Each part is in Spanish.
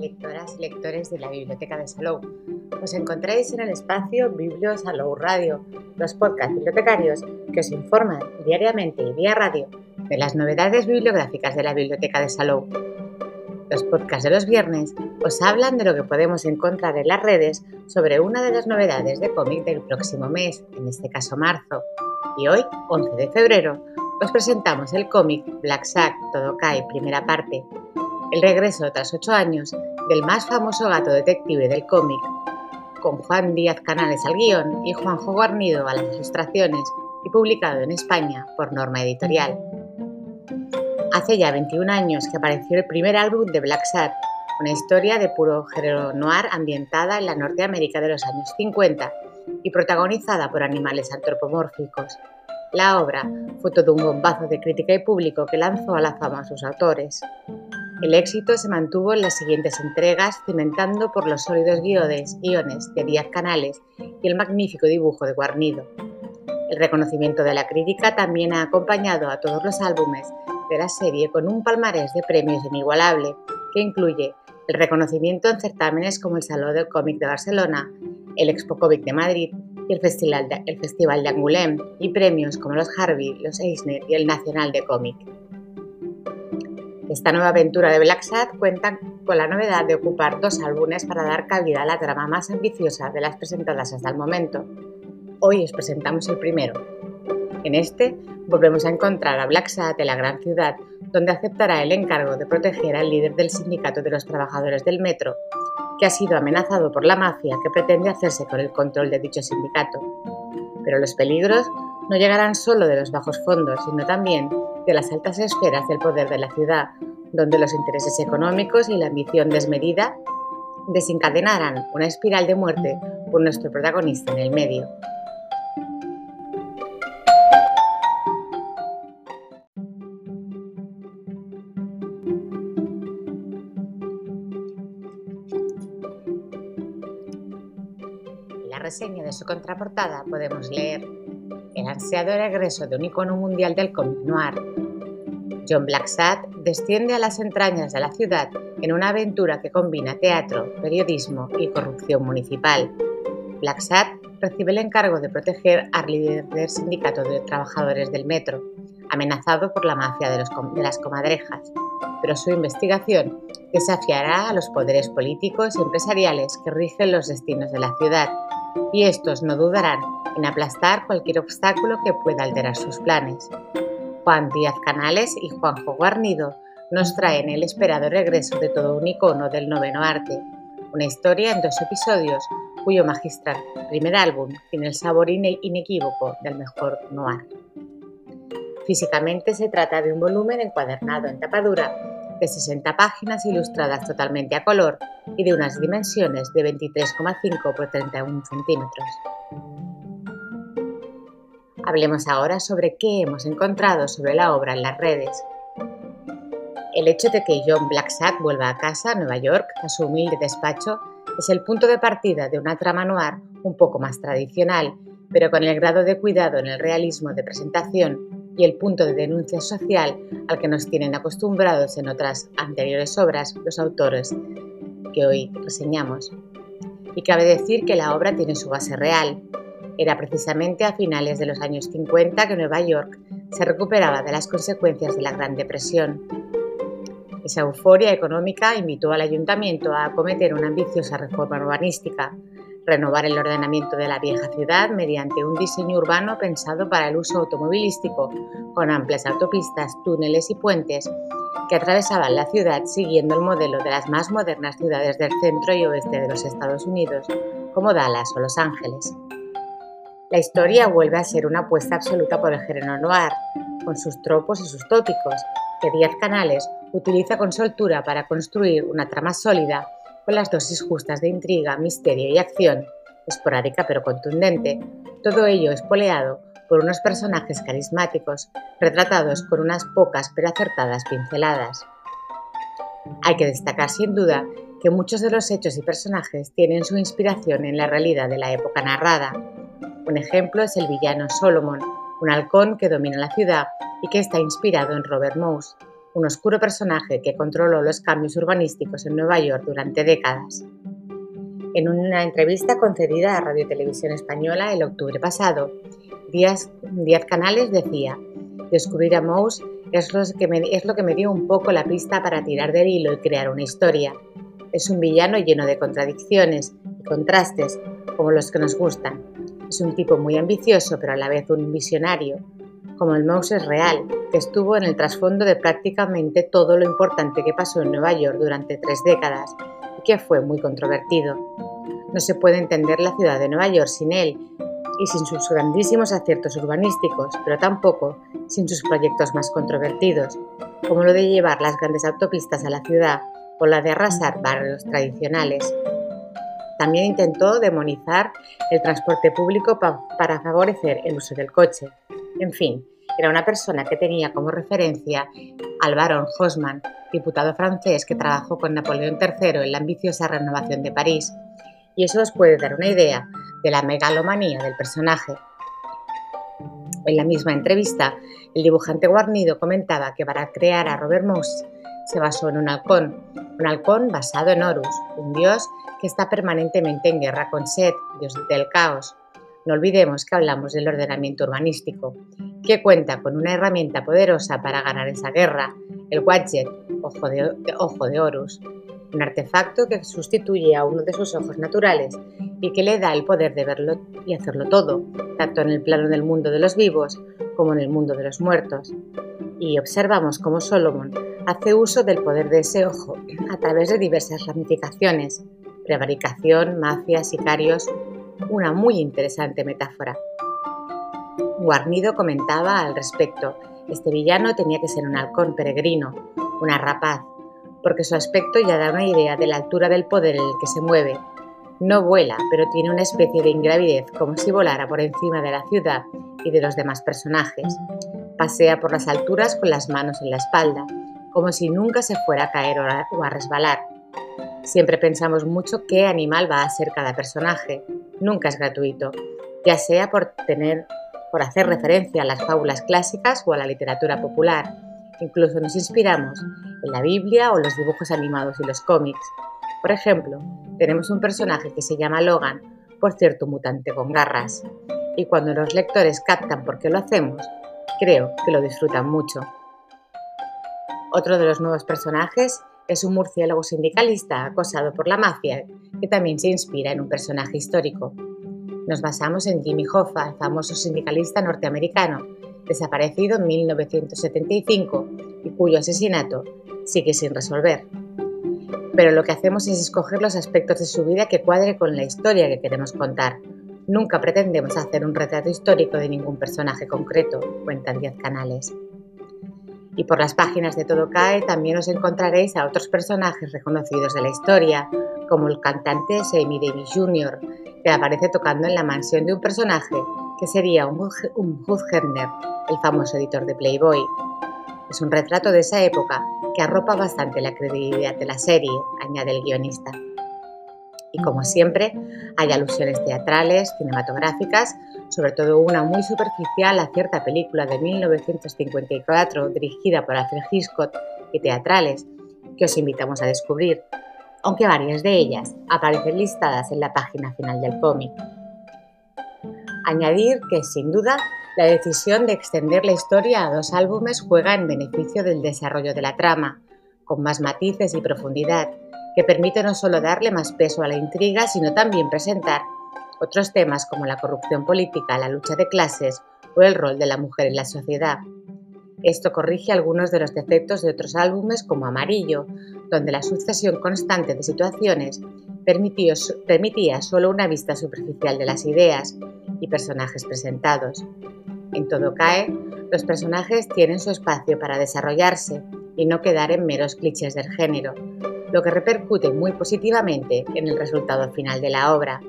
lectoras y lectores de la Biblioteca de Salou. Os encontráis en el espacio Biblio Salou Radio, los podcasts bibliotecarios que os informan diariamente y vía radio de las novedades bibliográficas de la Biblioteca de Salou. Los podcasts de los viernes os hablan de lo que podemos encontrar en las redes sobre una de las novedades de cómic del próximo mes, en este caso marzo. Y hoy, 11 de febrero, os presentamos el cómic Black Sack Todo Cae, primera parte, el regreso tras ocho años del más famoso gato detective del cómic, con Juan Díaz Canales al guion y Juanjo Guarnido a las ilustraciones y publicado en España por Norma Editorial. Hace ya 21 años que apareció el primer álbum de Black Sad, una historia de puro género noir ambientada en la Norteamérica de los años 50 y protagonizada por animales antropomórficos. La obra fue todo un bombazo de crítica y público que lanzó a la fama a sus autores. El éxito se mantuvo en las siguientes entregas, cimentando por los sólidos guiones, guiones de Díaz Canales y el magnífico dibujo de Guarnido. El reconocimiento de la crítica también ha acompañado a todos los álbumes de la serie con un palmarés de premios inigualable, que incluye el reconocimiento en certámenes como el Salón del Cómic de Barcelona, el Expo Cómic de Madrid y el Festival de, el Festival de Angoulême, y premios como los Harvey, los Eisner y el Nacional de Cómic. Esta nueva aventura de Black Sad cuenta con la novedad de ocupar dos álbumes para dar cabida a la trama más ambiciosa de las presentadas hasta el momento. Hoy os presentamos el primero. En este volvemos a encontrar a Black Sad en la gran ciudad, donde aceptará el encargo de proteger al líder del sindicato de los trabajadores del metro, que ha sido amenazado por la mafia que pretende hacerse con el control de dicho sindicato. Pero los peligros no llegarán solo de los bajos fondos, sino también de las altas esferas del poder de la ciudad, donde los intereses económicos y la ambición desmedida desencadenarán una espiral de muerte por nuestro protagonista en el medio. La reseña de su contraportada podemos leer el ansiado regreso de un icono mundial del cómic. John Blacksad desciende a las entrañas de la ciudad en una aventura que combina teatro, periodismo y corrupción municipal. Blacksad recibe el encargo de proteger al líder del sindicato de trabajadores del metro, amenazado por la mafia de, de las comadrejas, pero su investigación desafiará a los poderes políticos y empresariales que rigen los destinos de la ciudad, y estos no dudarán en aplastar cualquier obstáculo que pueda alterar sus planes. Juan Díaz Canales y Juanjo Guarnido nos traen el esperado regreso de todo un icono del noveno arte, una historia en dos episodios cuyo magistral primer álbum tiene el sabor inequívoco del mejor noir. Físicamente se trata de un volumen encuadernado en tapadura de 60 páginas ilustradas totalmente a color y de unas dimensiones de 23,5 por 31 centímetros. Hablemos ahora sobre qué hemos encontrado sobre la obra en las redes. El hecho de que John Blacksack vuelva a casa, Nueva York, a su humilde despacho, es el punto de partida de una trama noir un poco más tradicional, pero con el grado de cuidado en el realismo de presentación y el punto de denuncia social al que nos tienen acostumbrados en otras anteriores obras los autores que hoy reseñamos. Y cabe decir que la obra tiene su base real, era precisamente a finales de los años 50 que Nueva York se recuperaba de las consecuencias de la Gran Depresión. Esa euforia económica invitó al ayuntamiento a acometer una ambiciosa reforma urbanística, renovar el ordenamiento de la vieja ciudad mediante un diseño urbano pensado para el uso automovilístico, con amplias autopistas, túneles y puentes que atravesaban la ciudad siguiendo el modelo de las más modernas ciudades del centro y oeste de los Estados Unidos, como Dallas o Los Ángeles. La historia vuelve a ser una apuesta absoluta por el género noir, con sus tropos y sus tópicos, que Díaz Canales utiliza con soltura para construir una trama sólida con las dosis justas de intriga, misterio y acción, esporádica pero contundente, todo ello espoleado por unos personajes carismáticos, retratados con unas pocas pero acertadas pinceladas. Hay que destacar sin duda que muchos de los hechos y personajes tienen su inspiración en la realidad de la época narrada, un ejemplo es el villano Solomon, un halcón que domina la ciudad y que está inspirado en Robert Mouse, un oscuro personaje que controló los cambios urbanísticos en Nueva York durante décadas. En una entrevista concedida a Radio Televisión Española el octubre pasado, Díaz, Canales decía, descubrir a Mouse es lo, que me, es lo que me dio un poco la pista para tirar del hilo y crear una historia. Es un villano lleno de contradicciones y contrastes, como los que nos gustan. Es un tipo muy ambicioso, pero a la vez un visionario, como el Mouse es real, que estuvo en el trasfondo de prácticamente todo lo importante que pasó en Nueva York durante tres décadas y que fue muy controvertido. No se puede entender la ciudad de Nueva York sin él y sin sus grandísimos aciertos urbanísticos, pero tampoco sin sus proyectos más controvertidos, como lo de llevar las grandes autopistas a la ciudad o la de arrasar barrios tradicionales. También intentó demonizar el transporte público para favorecer el uso del coche. En fin, era una persona que tenía como referencia al barón Haussmann, diputado francés que trabajó con Napoleón III en la ambiciosa renovación de París. Y eso os puede dar una idea de la megalomanía del personaje. En la misma entrevista, el dibujante guarnido comentaba que para crear a Robert Moss se basó en un halcón, un halcón basado en Horus, un dios que está permanentemente en guerra con Set, dios del caos. No olvidemos que hablamos del ordenamiento urbanístico, que cuenta con una herramienta poderosa para ganar esa guerra, el Wadjet, ojo de, ojo de Horus, un artefacto que sustituye a uno de sus ojos naturales y que le da el poder de verlo y hacerlo todo, tanto en el plano del mundo de los vivos como en el mundo de los muertos. Y observamos cómo Solomon hace uso del poder de ese ojo a través de diversas ramificaciones, prevaricación, mafia, sicarios, una muy interesante metáfora. Guarnido comentaba al respecto, este villano tenía que ser un halcón peregrino, una rapaz, porque su aspecto ya da una idea de la altura del poder en el que se mueve. No vuela, pero tiene una especie de ingravidez, como si volara por encima de la ciudad y de los demás personajes. Pasea por las alturas con las manos en la espalda, como si nunca se fuera a caer o a resbalar. Siempre pensamos mucho qué animal va a ser cada personaje. Nunca es gratuito, ya sea por tener por hacer referencia a las fábulas clásicas o a la literatura popular. Incluso nos inspiramos en la Biblia o los dibujos animados y los cómics. Por ejemplo, tenemos un personaje que se llama Logan, por cierto mutante con garras, y cuando los lectores captan por qué lo hacemos, creo que lo disfrutan mucho. Otro de los nuevos personajes es un murciélago sindicalista acosado por la mafia, que también se inspira en un personaje histórico. Nos basamos en Jimmy Hoffa, el famoso sindicalista norteamericano, desaparecido en 1975 y cuyo asesinato sigue sin resolver. Pero lo que hacemos es escoger los aspectos de su vida que cuadre con la historia que queremos contar. Nunca pretendemos hacer un retrato histórico de ningún personaje concreto, cuentan 10 canales. Y por las páginas de Todo Cae también os encontraréis a otros personajes reconocidos de la historia, como el cantante Sammy Davis Jr., que aparece tocando en la mansión de un personaje que sería un, un el famoso editor de Playboy. Es un retrato de esa época que arropa bastante la credibilidad de la serie, añade el guionista. Y como siempre, hay alusiones teatrales, cinematográficas, sobre todo una muy superficial a cierta película de 1954 dirigida por Alfred Hitchcock y teatrales, que os invitamos a descubrir, aunque varias de ellas aparecen listadas en la página final del cómic. Añadir que, sin duda, la decisión de extender la historia a dos álbumes juega en beneficio del desarrollo de la trama, con más matices y profundidad, que permite no solo darle más peso a la intriga, sino también presentar otros temas como la corrupción política, la lucha de clases o el rol de la mujer en la sociedad. Esto corrige algunos de los defectos de otros álbumes como Amarillo, donde la sucesión constante de situaciones permitía solo una vista superficial de las ideas y personajes presentados. En todo cae, los personajes tienen su espacio para desarrollarse y no quedar en meros clichés del género, lo que repercute muy positivamente en el resultado final de la obra.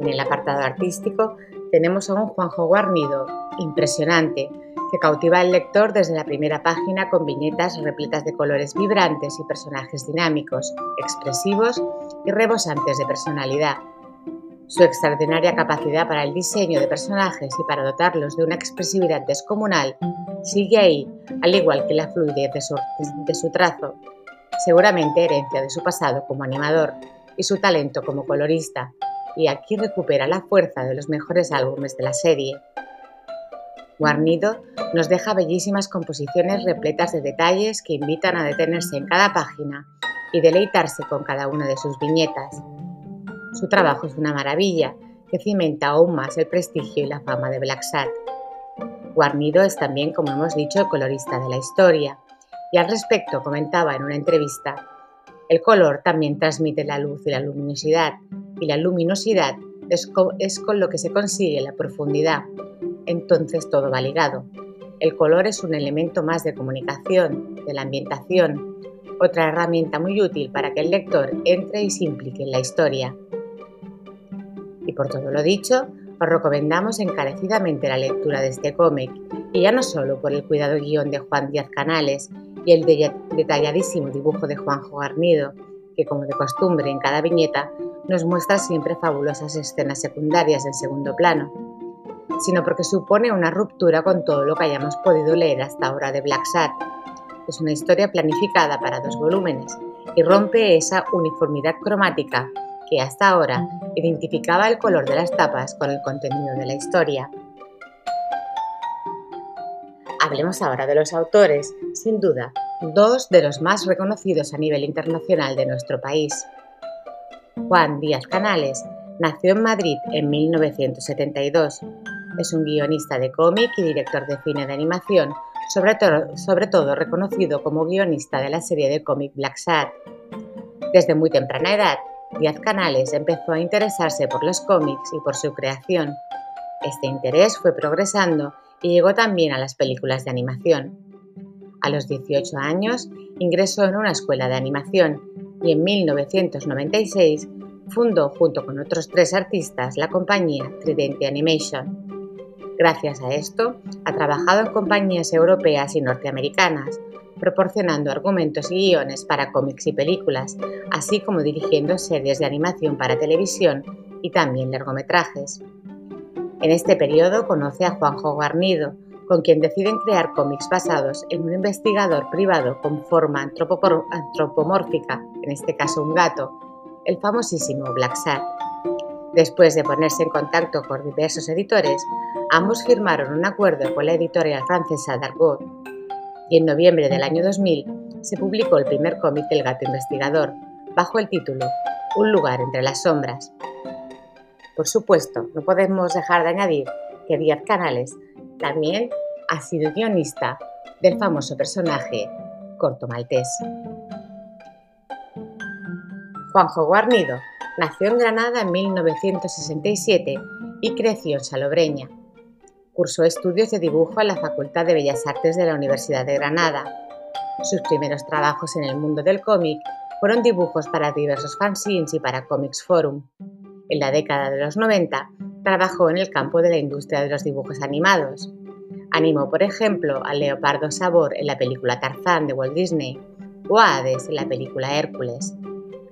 En el apartado artístico tenemos a un Juanjo Guarnido impresionante que cautiva al lector desde la primera página con viñetas repletas de colores vibrantes y personajes dinámicos, expresivos y rebosantes de personalidad. Su extraordinaria capacidad para el diseño de personajes y para dotarlos de una expresividad descomunal sigue ahí, al igual que la fluidez de su, trazo, seguramente herencia de su pasado como animador y su talento como colorista, y aquí recupera la fuerza de los mejores álbumes de la serie. Guarnido nos deja bellísimas composiciones repletas de detalles que invitan a detenerse en cada página y deleitarse con cada una de sus viñetas. Su trabajo es una maravilla que cimenta aún más el prestigio y la fama de Black Sat. Guarnido es también, como hemos dicho, el colorista de la historia, y al respecto comentaba en una entrevista, el color también transmite la luz y la luminosidad, y la luminosidad es, con lo que se consigue la profundidad. Entonces todo va ligado. El color es un elemento más de comunicación, de la ambientación, otra herramienta muy útil para que el lector entre y se implique en la historia. Y por todo lo dicho, os recomendamos encarecidamente la lectura de este cómic, y ya no solo por el cuidado guion de Juan Díaz Canales y el detalladísimo dibujo de Juanjo Garnido, que como de costumbre en cada viñeta nos muestra siempre fabulosas escenas secundarias en segundo plano, sino porque supone una ruptura con todo lo que hayamos podido leer hasta ahora de Black Sat. Es una historia planificada para dos volúmenes y rompe esa uniformidad cromática que hasta ahora identificaba el color de las tapas con el contenido de la historia. Hablemos ahora de los autores, sin duda, dos de los más reconocidos a nivel internacional de nuestro país. Juan Díaz Canales nació en Madrid en 1972. Es un guionista de cómic y director de cine de animación, sobre, todo reconocido como guionista de la serie de cómic Black Sad. Desde muy temprana edad, Díaz Canales empezó a interesarse por los cómics y por su creación. Este interés fue progresando y llegó también a las películas de animación. A los 18 años ingresó en una escuela de animación y en 1996 fundó junto con otros tres artistas la compañía Tridente Animation. Gracias a esto, ha trabajado en compañías europeas y norteamericanas, proporcionando argumentos y guiones para cómics y películas, así como dirigiendo series de animación para televisión y también largometrajes. En este periodo conoce a Juanjo Garnido, con quien deciden crear cómics basados en un investigador privado con forma antropomórfica, en este caso un gato, el famosísimo Black Sat. Después de ponerse en contacto con diversos editores, ambos firmaron un acuerdo con la editorial francesa Dargaud y en noviembre del año 2000 se publicó el primer cómic del gato investigador, bajo el título Un lugar entre las sombras. Por supuesto, no podemos dejar de añadir que Díaz Canales también ha sido guionista del famoso personaje Corto Maltés. Juanjo Guarnido nació en Granada en 1967 y creció en Salobreña. Cursó estudios de dibujo en la Facultad de Bellas Artes de la Universidad de Granada. Sus primeros trabajos en el mundo del cómic fueron dibujos para diversos fanzines y para Comics Forum. En la década de los 90 trabajó en el campo de la industria de los dibujos animados. Animó, por ejemplo, a Leopardo Sabor en la película Tarzán de Walt Disney o a Hades en la película Hércules.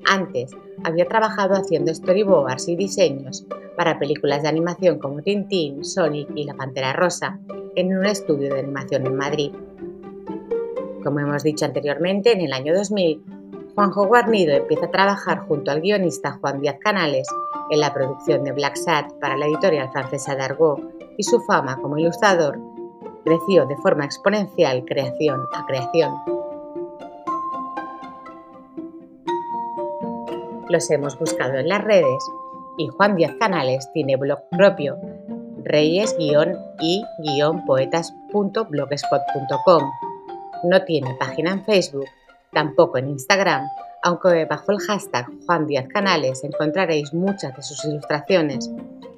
Antes, había trabajado haciendo storyboards y diseños para películas de animación como Tintín, Sonic y La Pantera Rosa en un estudio de animación en Madrid. Como hemos dicho anteriormente, en el año 2000, Juanjo Guarnido empieza a trabajar junto al guionista Juan Díaz Canales en la producción de Black Sat para la editorial francesa Dargaud y su fama como ilustrador creció de forma exponencial creación a creación. Los hemos buscado en las redes y Juan Díaz Canales tiene blog propio, reyes-y-poetas.blogspot.com. No tiene página en Facebook, tampoco en Instagram, aunque bajo el hashtag Juan Díaz Canales encontraréis muchas de sus ilustraciones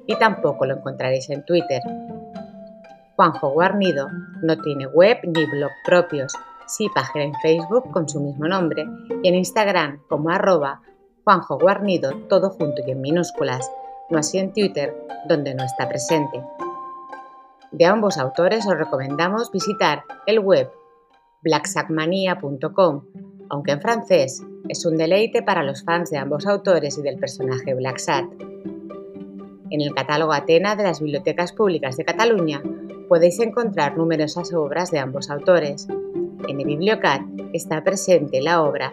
y tampoco lo encontraréis en Twitter. Juanjo Guarnido no tiene web ni blog propios, sí página en Facebook con su mismo nombre y en Instagram como arroba Juanjo Guarnido, todo junto y en minúsculas, no así en Twitter, donde no está presente. De ambos autores os recomendamos visitar el web blacksackmania.com, aunque en francés es un deleite para los fans de ambos autores y del personaje Black Sat. En el catálogo Atena de las Bibliotecas Públicas de Cataluña podéis encontrar numerosas obras de ambos autores. En el Bibliocat está presente la obra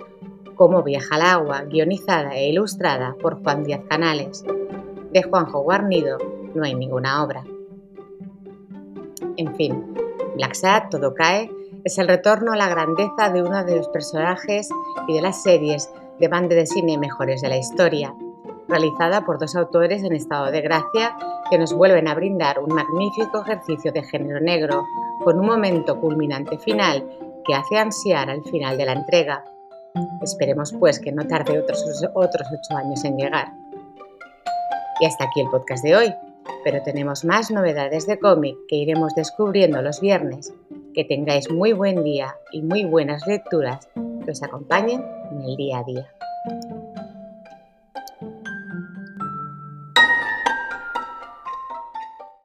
Cómo viaja el agua, guionizada e ilustrada por Juan Díaz Canales. De Juanjo Guarnido no hay ninguna obra. En fin, Black Sad, Todo cae, es el retorno a la grandeza de uno de los personajes y de las series de banda de cine mejores de la historia, realizada por dos autores en estado de gracia que nos vuelven a brindar un magnífico ejercicio de género negro, con un momento culminante final que hace ansiar al final de la entrega. Esperemos pues que no tarde otros, otros ocho años en llegar. Y hasta aquí el podcast de hoy, pero tenemos más novedades de cómic que iremos descubriendo los viernes. Que tengáis muy buen día y muy buenas lecturas que os acompañen en el día a día.